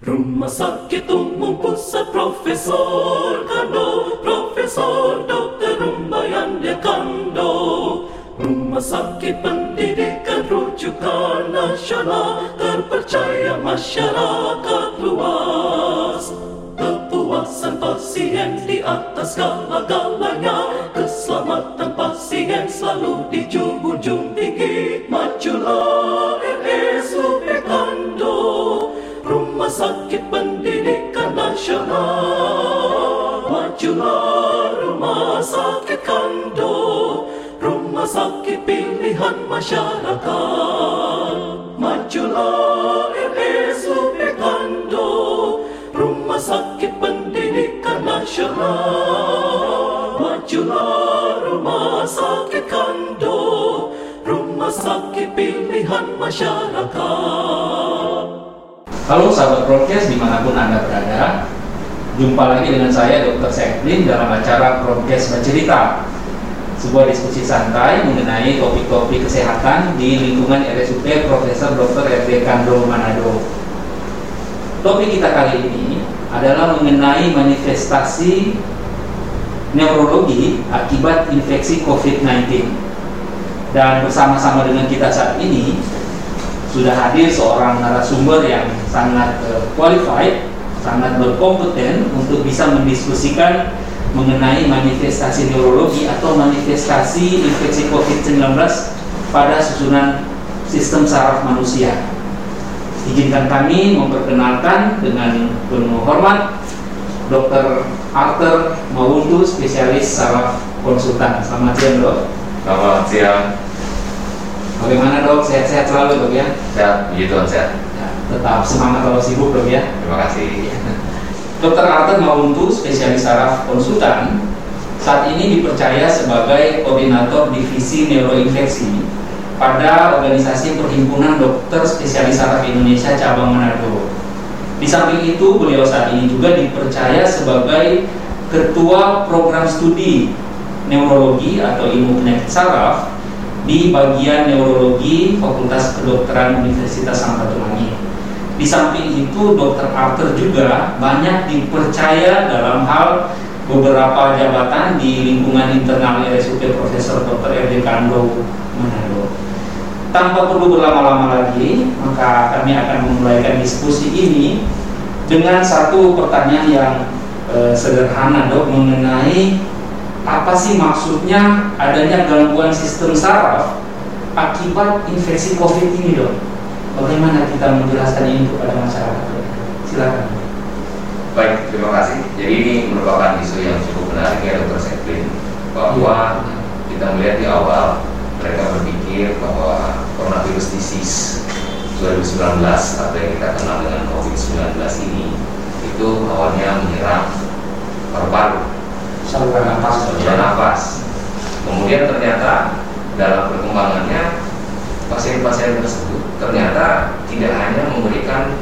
Rumah sakit umum pusat Profesor Kando Profesor Dr. Rumbayan Kando Rumah sakit pendidikan rujukan nasional Terpercaya masyarakat luas Kepuasan pasien di atas segala-galanya Keselamatan pasien selalu dijunjung Sakit Kando Rumah Sakit Pilihan Masyarakat. Majulah RSUP Kando Rumah Sakit Pendidikan Nasional. Majulah Rumah Sakit Kando Rumah Sakit Pilihan Masyarakat. Halo sahabat Prokes di mana pun Anda berada Jumpa lagi dengan saya Dr. Seklin dalam acara Prokes Bercerita Sebuah diskusi santai mengenai topik-topik kesehatan di lingkungan RSUP Profesor Dr. RD Kando Manado Topik kita kali ini adalah mengenai manifestasi neurologi akibat infeksi COVID-19 Dan bersama-sama dengan kita saat ini sudah hadir seorang narasumber yang sangat uh, qualified, sangat berkompeten untuk bisa mendiskusikan mengenai manifestasi neurologi atau manifestasi infeksi COVID-19 pada susunan sistem saraf manusia. Izinkan kami memperkenalkan dengan penuh hormat Dr. Arthur Mawuntu, spesialis saraf konsultan. Selamat siang, Dok. Selamat siang. Bagaimana, Dok? Sehat-sehat selalu, Dok ya? Sehat, puji Tuhan sehat. Tetap semangat kalau sibuk, Dok ya. Terima kasih. Dr. Arthur Mauntu, spesialis saraf konsultan, saat ini dipercaya sebagai koordinator divisi neuroinfeksi pada organisasi Perhimpunan Dokter Spesialis Saraf Indonesia cabang Manado. Di samping itu, beliau saat ini juga dipercaya sebagai ketua program studi neurologi atau ilmu penyakit saraf di bagian neurologi Fakultas Kedokteran Universitas Samratulangi. Di samping itu, Dr. Arthur juga banyak dipercaya dalam hal beberapa jabatan di lingkungan internal RSUP Profesor Dr. RD Kando Manado. Tanpa perlu berlama-lama lagi, maka kami akan memulaikan diskusi ini dengan satu pertanyaan yang eh, sederhana, dok, mengenai apa sih maksudnya adanya gangguan sistem saraf akibat infeksi COVID ini, dok? Bagaimana kita menjelaskan ini kepada masyarakat? Silakan. Baik, terima kasih. Jadi ini merupakan isu yang cukup menarik ya Dr. Seklin bahwa kita melihat di awal mereka berpikir bahwa coronavirus disease 2019 atau yang kita kenal dengan COVID-19 ini itu awalnya menyerang paru-paru, Saluran nafas. saluran nafas. Kemudian ternyata dalam perkembangannya pasien-pasien tersebut ternyata tidak hanya memberikan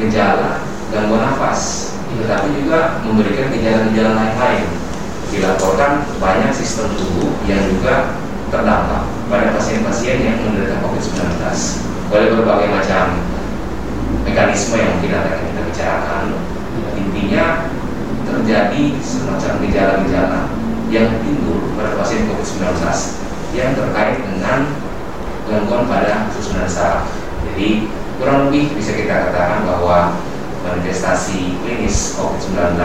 gejala gangguan nafas, tetapi juga memberikan gejala-gejala lain-lain. Dilaporkan banyak sistem tubuh yang juga terdampak pada pasien-pasien yang menderita COVID-19 oleh berbagai macam mekanisme yang mungkin akan kita bicarakan. Intinya terjadi semacam gejala-gejala yang timbul pada pasien COVID-19 yang terkait dengan gangguan pada susunan saraf. Jadi kurang lebih bisa kita katakan bahwa manifestasi klinis COVID-19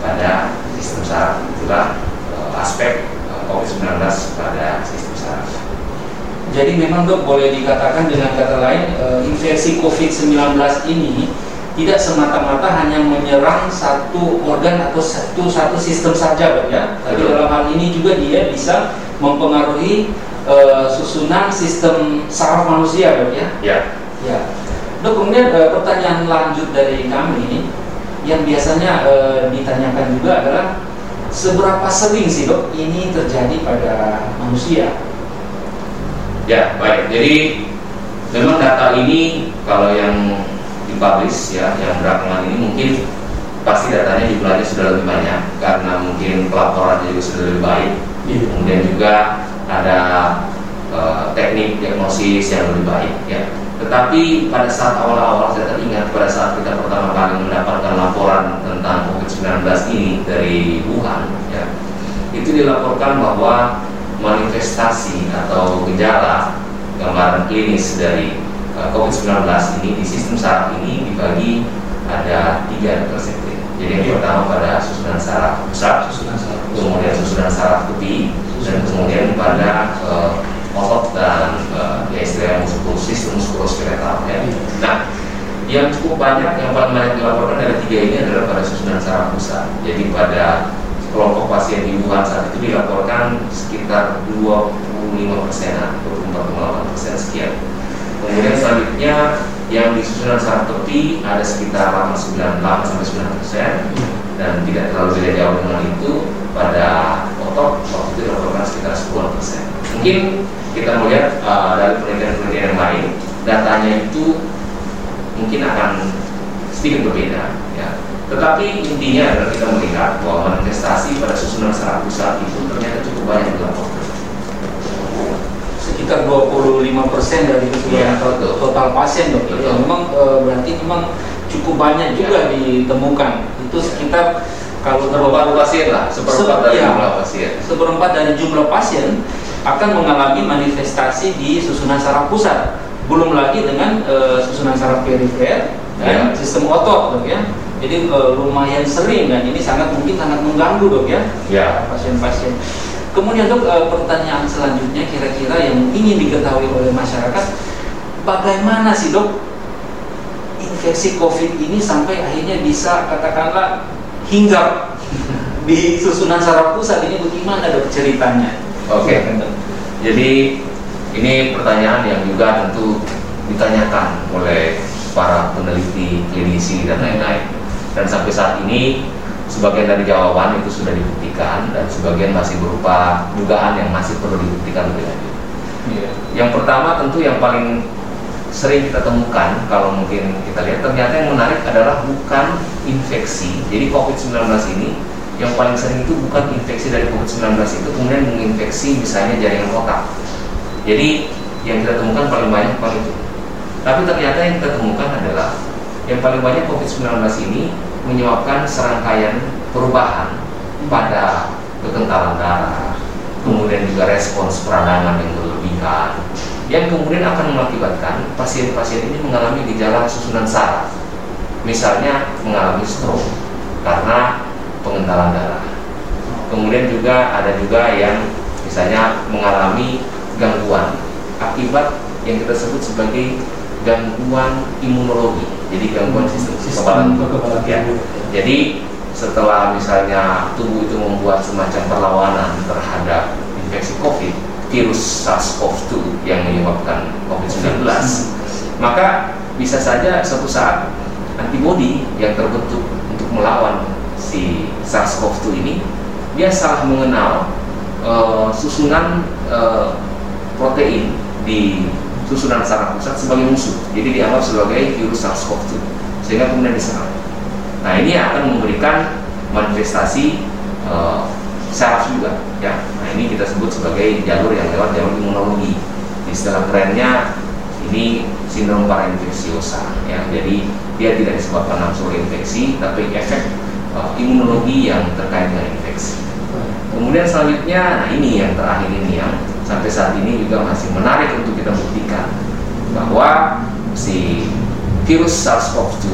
pada sistem saraf itulah eh, aspek eh, COVID-19 pada sistem saraf. Jadi memang dok boleh dikatakan dengan kata lain eh, infeksi COVID-19 ini tidak semata-mata hanya menyerang satu organ atau satu satu sistem saja dok ya. Tapi dalam hal ini juga dia bisa mempengaruhi eh, susunan sistem saraf manusia dok ya. Ya, Ya. Dok kemudian eh, pertanyaan lanjut dari kami yang biasanya eh, ditanyakan juga adalah seberapa sering sih dok ini terjadi pada manusia? ya baik. Jadi memang data ini kalau yang dipublish ya, yang belakangan ini mungkin pasti datanya jumlahnya sudah lebih banyak karena mungkin pelaporannya juga sudah lebih baik. Iya. Kemudian juga ada diagnosis yang lebih baik ya. Tetapi pada saat awal-awal saya teringat pada saat kita pertama kali mendapatkan laporan tentang COVID-19 ini dari Wuhan ya, itu dilaporkan bahwa manifestasi atau gejala gambaran klinis dari uh, COVID-19 ini di sistem saraf ini dibagi ada tiga persepsi. Jadi yang pertama pada susunan saraf pusat, Susunan saraf. kemudian susunan saraf tepi, dan kemudian pada uh, otot dan uh, ya istilahnya muskul sistem muskuloskeletal ya. Nah, yang cukup banyak yang paling banyak dilaporkan dari tiga ini adalah pada susunan saraf pusat. Jadi pada kelompok pasien di Wuhan saat itu dilaporkan sekitar 25 persenan, 24,8 persen sekian. Kemudian selanjutnya yang di susunan saraf tepi ada sekitar 898 sampai 9 persen dan tidak terlalu beda jauh dengan itu pada otot waktu itu dilaporkan sekitar 10 persen. Mungkin kita melihat uh, dari penelitian-penelitian yang lain datanya itu mungkin akan sedikit berbeda ya. Tetapi intinya adalah kita melihat bahwa manifestasi pada susunan saraf pusat itu ternyata cukup banyak dilaporkan. Sekitar 25 persen dari keseluruhan Iya, betul. total pasien dok. Ya, memang eh, berarti memang cukup banyak juga ditemukan. Itu sekitar kalau pasien lah, seperempat Se- dari iya. jumlah pasien. seperempat dari jumlah pasien akan mengalami manifestasi di susunan saraf pusat. Belum lagi dengan eh, susunan saraf perifer dan Ya. sistem otot, dok ya. Jadi eh, lumayan sering dan ini sangat mungkin sangat mengganggu, dok ya, Ya. pasien-pasien. Kemudian dok, eh, pertanyaan selanjutnya kira-kira yang ingin diketahui oleh masyarakat, bagaimana sih dok infeksi COVID ini sampai akhirnya bisa katakanlah hinggap di susunan saraf pusat ini bagaimana dok ceritanya? Oke. Dok. Jadi ini pertanyaan yang juga tentu ditanyakan oleh para peneliti, klinisi dan lain-lain. Dan sampai saat ini sebagian dari jawaban itu sudah dibuktikan dan sebagian masih berupa dugaan yang masih perlu dibuktikan lebih lanjut. Iya. Yang pertama tentu yang paling sering kita temukan kalau mungkin kita lihat ternyata yang menarik adalah bukan infeksi. Jadi COVID-19 ini yang paling sering itu bukan infeksi dari COVID-19 itu kemudian menginfeksi misalnya jaringan otak. Jadi yang kita temukan paling banyak bukan itu. Tapi ternyata yang kita temukan adalah yang paling banyak COVID-19 ini menyebabkan serangkaian perubahan pada kekentalan darah, kemudian juga respons peradangan yang berlebihan, yang kemudian akan mengakibatkan pasien-pasien ini mengalami gejala susunan saraf, misalnya mengalami stroke karena pengentalan darah. Kemudian juga ada juga yang misalnya mengalami gangguan akibat yang kita sebut sebagai gangguan imunologi. Jadi gangguan sistem kekebalan tubuh. Ya. Jadi setelah misalnya tubuh itu membuat semacam perlawanan terhadap infeksi COVID, virus SARS-CoV-2 yang menyebabkan COVID-19, maka bisa saja suatu saat antibodi yang terbentuk untuk melawan si SARS-CoV-2 ini dia salah mengenal eh, susunan eh, protein di susunan saraf pusat sebagai musuh. Jadi dianggap sebagai virus SARS-CoV-2 sehingga kemudian diserang. Nah ini akan memberikan manifestasi eh, saraf juga ya. Nah ini kita sebut sebagai jalur yang lewat jalur imunologi. Istilah kerennya ini sindrom parainfeksiosa ya. Jadi dia tidak disebabkan langsung infeksi tapi efek eh, imunologi yang terkait dengan infeksi. Kemudian selanjutnya, nah ini yang terakhir ini yang sampai saat ini juga masih menarik untuk kita buktikan bahwa si virus SARS-CoV-2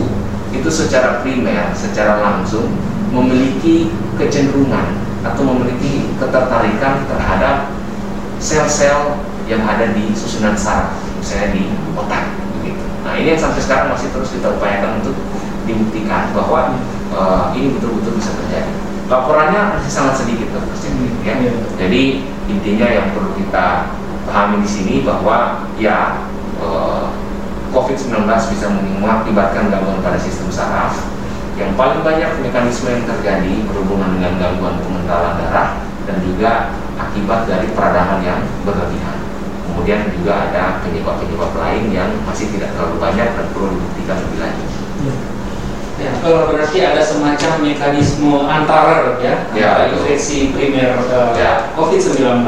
itu secara primer, secara langsung memiliki kecenderungan atau memiliki ketertarikan terhadap sel-sel yang ada di susunan saraf, misalnya di otak. Nah ini yang sampai sekarang masih terus kita upayakan untuk dibuktikan bahwa eh, ini betul-betul bisa terjadi. Laporannya masih sangat sedikit. Cipri, ya. Iya. Jadi intinya yang perlu kita pahami di sini bahwa ya eh, COVID-19 bisa mengakibatkan gangguan pada sistem saraf. Yang paling banyak mekanisme yang terjadi berhubungan dengan gangguan pengentalan darah dan juga akibat dari peradangan yang berlebihan. Kemudian juga ada penyebab-penyebab lain yang masih tidak terlalu banyak dan perlu dibuktikan lebih lanjut. Ya, kalau berarti ada semacam mekanisme antara ya, Ya, infeksi primer eh, Ya. COVID-19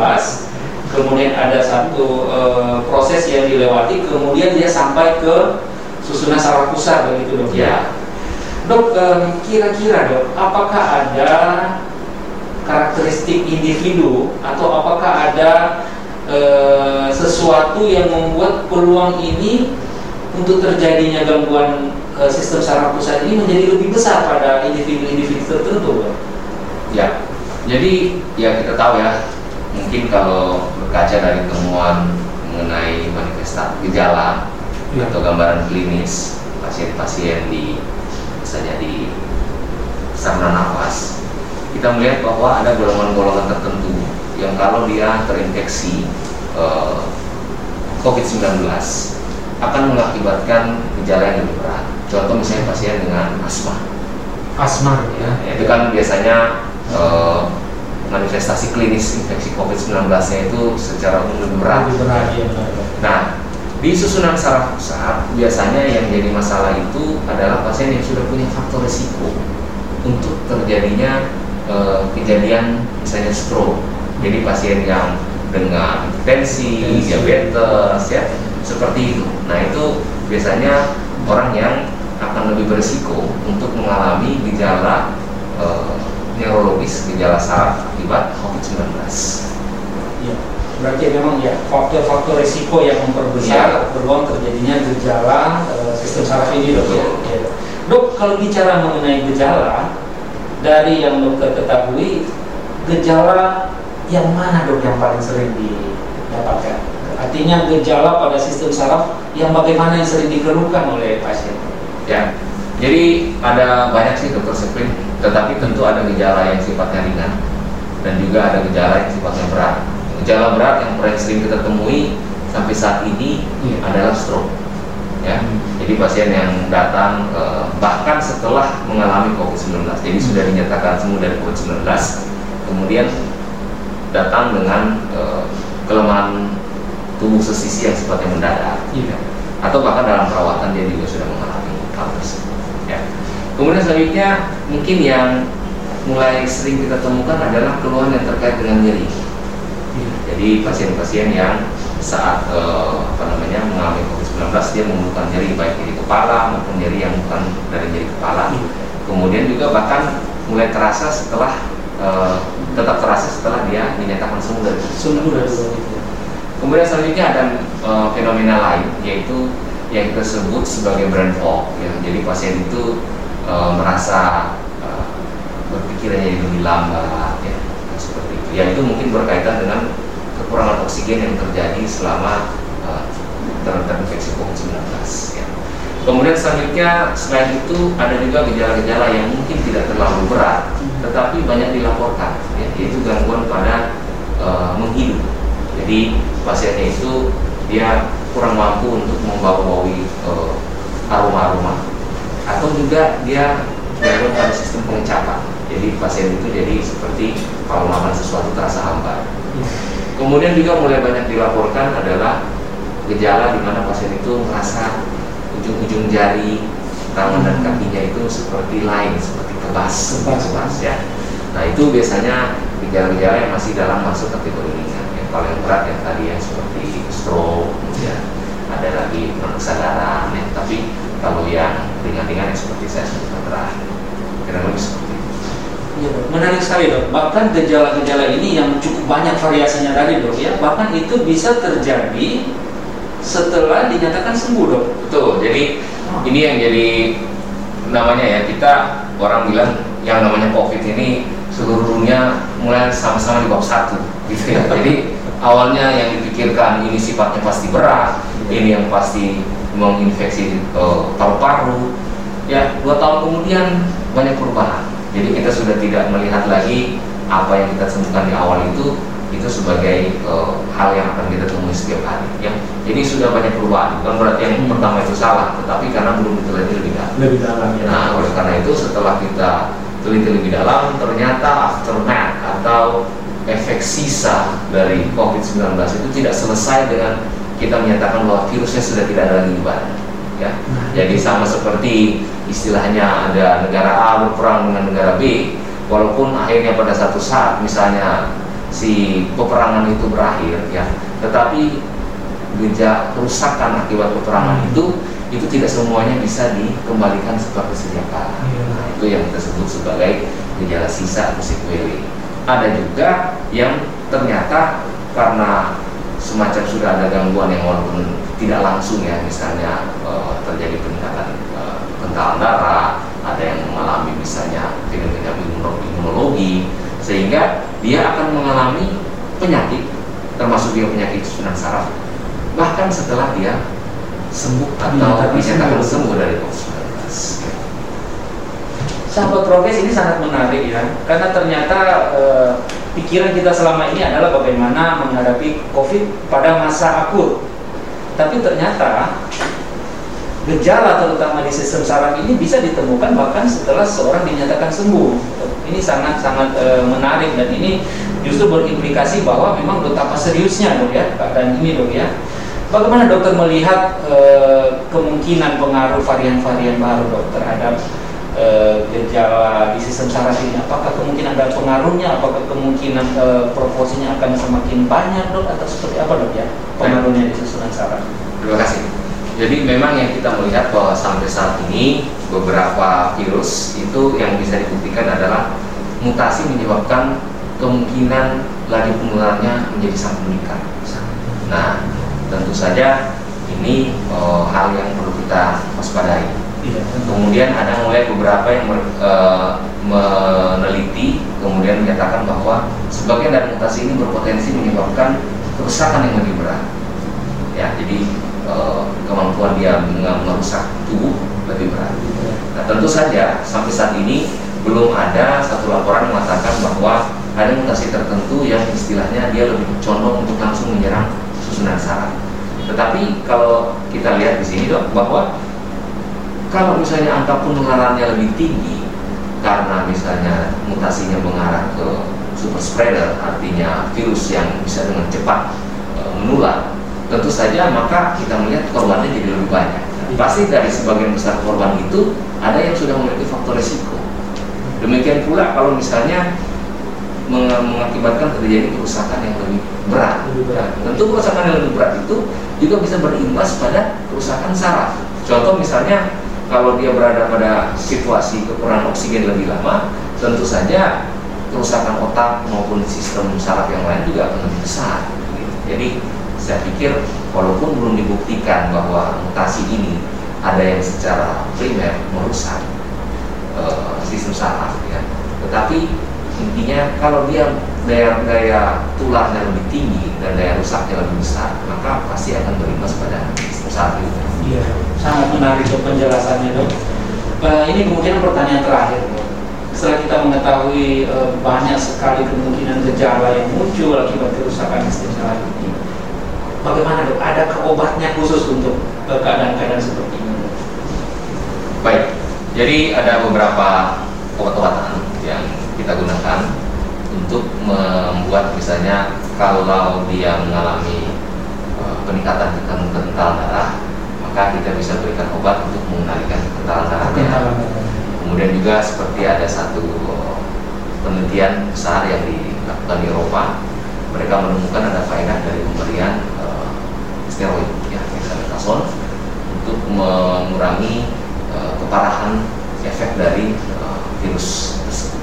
kemudian ada satu eh, proses yang dilewati, kemudian dia sampai ke susunan saraf pusat begitu dok Ya. Dok, em, kira-kira dok, apakah ada karakteristik individu atau apakah ada eh, sesuatu yang membuat peluang ini untuk terjadinya gangguan sistem saraf pusat ini menjadi lebih besar pada individu-individu tertentu? Ya, jadi ya kita tahu ya, mungkin kalau berkaca dari temuan mengenai manifestasi gejala Ya. atau gambaran klinis pasien-pasien di misalnya di saluran nafas, kita melihat bahwa ada golongan-golongan tertentu yang kalau dia terinfeksi eh, COVID-19 akan mengakibatkan gejala yang lebih berat. Contoh misalnya pasien dengan asma. Asma, ya. Ya, itu kan biasanya eh, manifestasi klinis infeksi COVID-19-nya itu secara umum lebih berat. Lebih berat, ya. Nah, di susunan saraf pusat biasanya yang jadi masalah itu adalah pasien yang sudah punya faktor risiko untuk terjadinya eh, kejadian misalnya stroke. Jadi pasien yang dengan tensi, Tensi. diabetes, ya seperti itu. Nah itu biasanya orang yang akan lebih berisiko untuk mengalami gejala eh, neurologis, gejala saraf akibat COVID-19. Ya, berarti memang ya faktor-faktor risiko yang memperbesar Iya. peluang terjadinya gejala eh, sistem saraf ini dok ya. Betul. Ya. Dok, kalau bicara mengenai gejala dari yang dokter ketahui, gejala yang mana dok yang paling sering didapatkan? Artinya gejala pada sistem saraf yang bagaimana yang sering dikeluhkan oleh pasien? Ya, jadi ada banyak sih dokter Seprin, tetapi tentu ada gejala yang sifatnya ringan dan juga ada gejala yang sifatnya berat. Gejala berat yang paling sering kita temui sampai saat ini Iya. adalah stroke. Ya, Hmm. jadi pasien yang datang eh, bahkan setelah mengalami COVID-19, jadi sudah dinyatakan sembuh dari COVID-19, kemudian datang dengan eh, kelemahan tubuh sesisi yang sifatnya mendadak Iya. atau bahkan dalam perawatan dia juga sudah mengalami. Ya. Kemudian selanjutnya mungkin yang mulai sering kita temukan adalah keluhan yang terkait dengan nyeri. Iya. Jadi pasien-pasien yang saat eh, apa namanya mengalami COVID-19 dia membutuhkan nyeri baik nyeri kepala maupun nyeri yang bukan dari nyeri kepala. Iya. Kemudian juga bahkan mulai terasa setelah eh, tetap terasa setelah dia dinyatakan sembuh dari Sembuh dari COVID-19. dua itu. Kemudian selanjutnya ada eh, fenomena lain yaitu yang kita sebut sebagai brain fog. Ya. Jadi pasien itu merasa eh, berpikirannya jadi lebih lambat, ya seperti itu. Ya itu mungkin berkaitan dengan kekurangan oksigen yang terjadi selama eh, ter- terinfeksi COVID-19. Ya. Kemudian selanjutnya selain itu ada juga gejala-gejala yang mungkin tidak terlalu berat, tetapi banyak dilaporkan, ya, yaitu gangguan pada eh, menghidup. Jadi pasiennya itu dia kurang mampu untuk membawa-bawi eh, aroma-aroma atau juga dia gangguan pada sistem pengecapan. Jadi pasien itu jadi seperti kalau makan sesuatu terasa hambar. Iya. Kemudian juga mulai banyak dilaporkan adalah gejala di mana pasien itu merasa ujung-ujung jari tangan dan kakinya itu seperti lain, seperti kebas, Kebas. ya. Nah itu biasanya gejala-gejala yang masih dalam masuk kategori ringan. Yang paling berat yang tadi ya seperti stroke, ya. ada lagi penuh kesadaran, ya. Tapi kalau yang ringan-ringan yang seperti saya sebutkan terakhir, kira lebih seperti itu. Dok, menarik sekali dok. Bahkan gejala-gejala ini yang cukup banyak variasinya tadi dok ya. Bahkan itu bisa terjadi setelah dinyatakan sembuh dok. Betul. Jadi ini yang jadi namanya ya kita orang bilang yang namanya COVID ini seluruh dunia mulai sama-sama di bab satu, gitu ya. Jadi awalnya yang dipikirkan ini sifatnya pasti berat, ini yang pasti menginfeksi eh, paru-paru. Ya dua tahun kemudian banyak perubahan. Jadi kita sudah tidak melihat lagi apa yang kita temukan di awal itu itu sebagai eh, hal yang akan kita temui setiap hari. Ya. Jadi sudah banyak perubahan. Bukan berarti yang Hmm. pertama itu salah, tetapi karena belum diteliti lebih dalam. Lebih dalam ya. Nah, oleh karena itu setelah kita teliti lebih dalam, ternyata aftermath atau efek sisa dari COVID-19 itu tidak selesai dengan kita menyatakan bahwa virusnya sudah tidak ada lagi di badan. Ya. Nah, Jadi sama seperti istilahnya ada negara A berperang dengan negara B, walaupun akhirnya pada satu saat misalnya si peperangan itu berakhir ya tetapi gejala kerusakan akibat peperangan Hmm. itu itu tidak semuanya bisa dikembalikan seperti sedia kala. Iya. Nah, itu yang kita sebut sebagai gejala sisa atau sequelae. Ada juga yang ternyata karena semacam sudah ada gangguan yang walaupun tidak langsung ya, misalnya eh, terjadi peningkatan eh, kentalan darah, ada yang mengalami misalnya fenomena imuno- imunologi, sehingga dia akan mengalami penyakit, termasuk dia penyakit susunan saraf, bahkan setelah dia sembuh atau Dinyatakan dinyatakan sembuh. sembuh dari COVID-19. Sahabat progres ini sangat menarik ya, karena ternyata eh, pikiran kita selama ini adalah bagaimana menghadapi COVID pada masa akut. Tapi ternyata gejala terutama di sistem saraf ini bisa ditemukan bahkan setelah seorang dinyatakan sembuh. Ini sangat-sangat eh, menarik dan ini justru berimplikasi bahwa memang betapa seriusnya dok ya keadaan ini dok ya. Bagaimana dokter melihat eh, kemungkinan pengaruh varian-varian baru dok terhadap eh, gejala di sistem saraf ini? Apakah kemungkinan ada pengaruhnya? Apakah kemungkinan eh, proporsinya akan semakin banyak dok atau seperti apa dok ya pengaruhnya di susunan saraf? Terima kasih. Jadi memang yang kita melihat bahwa sampai saat ini beberapa virus itu yang bisa dibuktikan adalah mutasi menyebabkan kemungkinan laju penularannya menjadi sangat meningkat. Nah, tentu saja ini eh, hal yang perlu kita waspadai. Iya. Kemudian ada mulai beberapa yang eh, meneliti kemudian menyatakan bahwa sebagian dari mutasi ini berpotensi menyebabkan kerusakan yang lebih berat. Ya, jadi eh, kemampuan dia merusak tubuh lebih berat. Nah, tentu saja sampai saat ini belum ada satu laporan mengatakan bahwa ada mutasi tertentu yang istilahnya dia lebih condong untuk langsung menyerang susunan saraf. Tetapi kalau kita lihat di sini dok bahwa kalau misalnya angka penularannya lebih tinggi karena misalnya mutasinya mengarah ke super spreader artinya virus yang bisa dengan cepat e, menular tentu saja maka kita melihat korbannya jadi lebih banyak. Pasti dari sebagian besar korban itu ada yang sudah memiliki faktor risiko demikian pula kalau misalnya meng- mengakibatkan terjadi kerusakan yang lebih berat. Lebih berat. Nah, tentu kerusakan yang lebih berat itu juga bisa berimbas pada kerusakan saraf. Contoh misalnya kalau dia berada pada situasi kekurangan oksigen lebih lama, tentu saja kerusakan otak maupun sistem saraf yang lain juga akan lebih besar. Jadi saya pikir walaupun belum dibuktikan bahwa mutasi ini ada yang secara primer merusak eh, sistem saraf, ya, tetapi intinya kalau dia daya daya tularnya lebih tinggi dan daya rusaknya lebih besar, maka pasti akan berimbas pada sistem saraf itu. Iya, sangat menarik dok penjelasannya dok. Eh, ini kemungkinan pertanyaan terakhir dok. Setelah kita mengetahui eh, banyak sekali kemungkinan gejala yang muncul akibat kerusakan sistem saraf ini, bagaimana dok? Adakah obatnya khusus untuk eh, keadaan-keadaan seperti ini? Baik, jadi ada beberapa obat-obatan yang kita gunakan untuk membuat misalnya kalau dia mengalami peningkatan kental darah, maka kita bisa berikan obat untuk mengendalikan kekentalan darahnya. Kemudian juga seperti ada satu penelitian besar yang dilakukan di Eropa, mereka menemukan ada faedah dari pemberian eh, steroid, ya, dexamethasone, untuk mengurangi eh, keparahan efek dari eh, virus tersebut.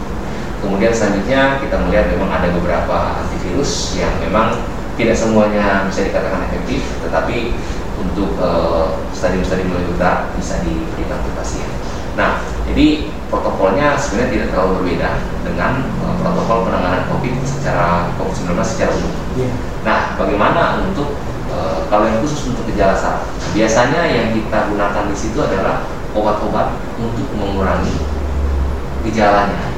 Kemudian selanjutnya kita melihat memang ada beberapa antivirus yang memang tidak semuanya bisa dikatakan efektif, tetapi untuk eh, stadium-stadium lebih berat bisa diberikan ke pasien. Nah, jadi protokolnya sebenarnya tidak terlalu berbeda dengan eh, protokol penanganan COVID secara COVID-19 secara umum. Iya. Nah, bagaimana untuk eh, kalau yang khusus untuk gejala saraf? Biasanya yang kita gunakan di situ adalah obat-obat untuk mengurangi gejalanya.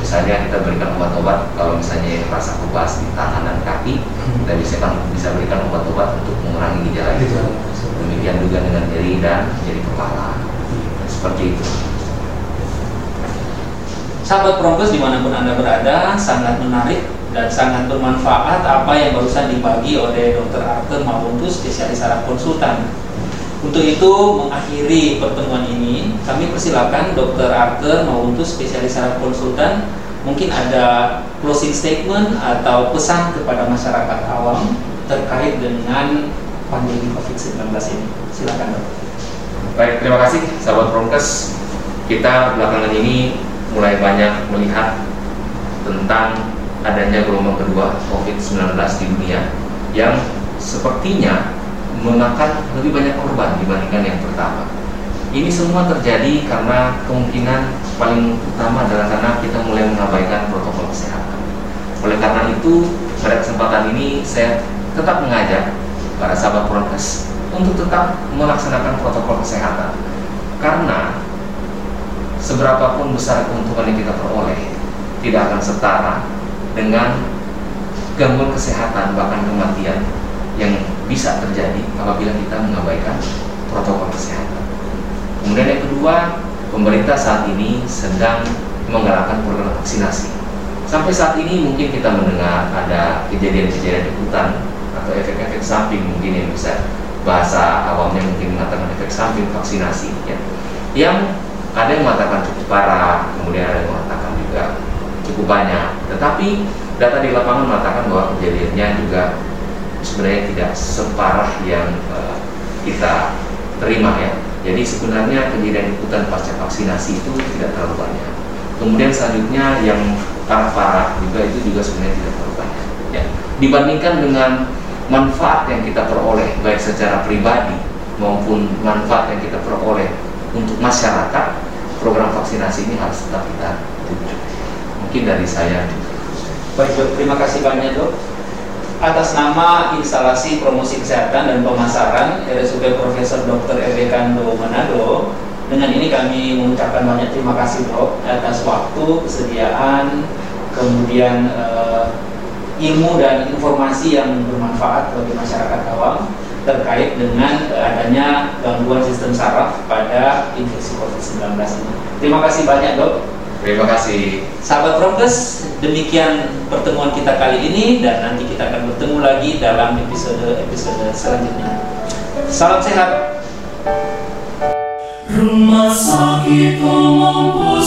Misalnya kita berikan obat-obat kalau misalnya yang merasa kebas di tangan dan kaki, kita bisa bisa berikan obat-obat untuk mengurangi gejala itu. Demikian juga dengan nyeri dan nyeri kepala. Seperti itu. Sahabat Prongkes di mana pun Anda berada, sangat menarik dan sangat bermanfaat apa yang barusan dibagi oleh Dr. Arthur Mawuntus, spesialis saraf konsultan. Untuk itu, mengakhiri pertemuan ini, kami persilakan Dr. Arthur Mawuntus, spesialis saraf konsultan, Mungkin ada closing statement atau pesan kepada masyarakat awam terkait dengan pandemi COVID-19 ini. Silakan dok. Baik, terima kasih sahabat Promkes. Kita belakangan ini mulai banyak melihat tentang adanya gelombang kedua COVID-19 di dunia yang sepertinya memakan lebih banyak korban dibandingkan yang pertama. Ini semua terjadi karena kemungkinan paling utama adalah karena kita mulai mengabaikan protokol kesehatan. Oleh karena itu, pada kesempatan ini saya tetap mengajak para sahabat prokes untuk tetap melaksanakan protokol kesehatan. Karena seberapapun besar keuntungan yang kita peroleh, tidak akan setara dengan gangguan kesehatan bahkan kematian yang bisa terjadi apabila kita mengabaikan protokol kesehatan. Kemudian yang kedua, pemerintah saat ini sedang menggalakkan program vaksinasi. Sampai saat ini mungkin kita mendengar ada kejadian-kejadian ikutan atau efek-efek samping mungkin yang bisa bahasa awamnya mungkin mengatakan efek samping vaksinasi ya. Yang ada yang mengatakan cukup parah, kemudian ada yang mengatakan juga cukup banyak. Tetapi data di lapangan mengatakan bahwa kejadiannya juga sebenarnya tidak separah yang uh, kita terima ya jadi sebenarnya kejadian ikutan pasca vaksinasi itu tidak terlalu banyak. Kemudian selanjutnya yang parah-parah juga itu juga sebenarnya tidak terlalu banyak. Ya. Dibandingkan dengan manfaat yang kita peroleh baik secara pribadi maupun manfaat yang kita peroleh untuk masyarakat, program vaksinasi ini harus tetap kita tuju. Mungkin dari saya. Baik terima kasih banyak dok atas nama instalasi promosi kesehatan dan pemasaran RSUP Profesor Dr. Ebe Kando Manado dengan ini kami mengucapkan banyak terima kasih dok atas waktu, kesediaan, kemudian uh, ilmu dan informasi yang bermanfaat bagi masyarakat awam terkait dengan uh, adanya gangguan sistem saraf pada infeksi COVID-19 ini. Terima kasih banyak dok. Terima kasih. Sahabat Prokes, demikian pertemuan kita kali ini dan nanti kita akan bertemu lagi dalam episode-episode selanjutnya. Salam sehat. Rumah sakit umum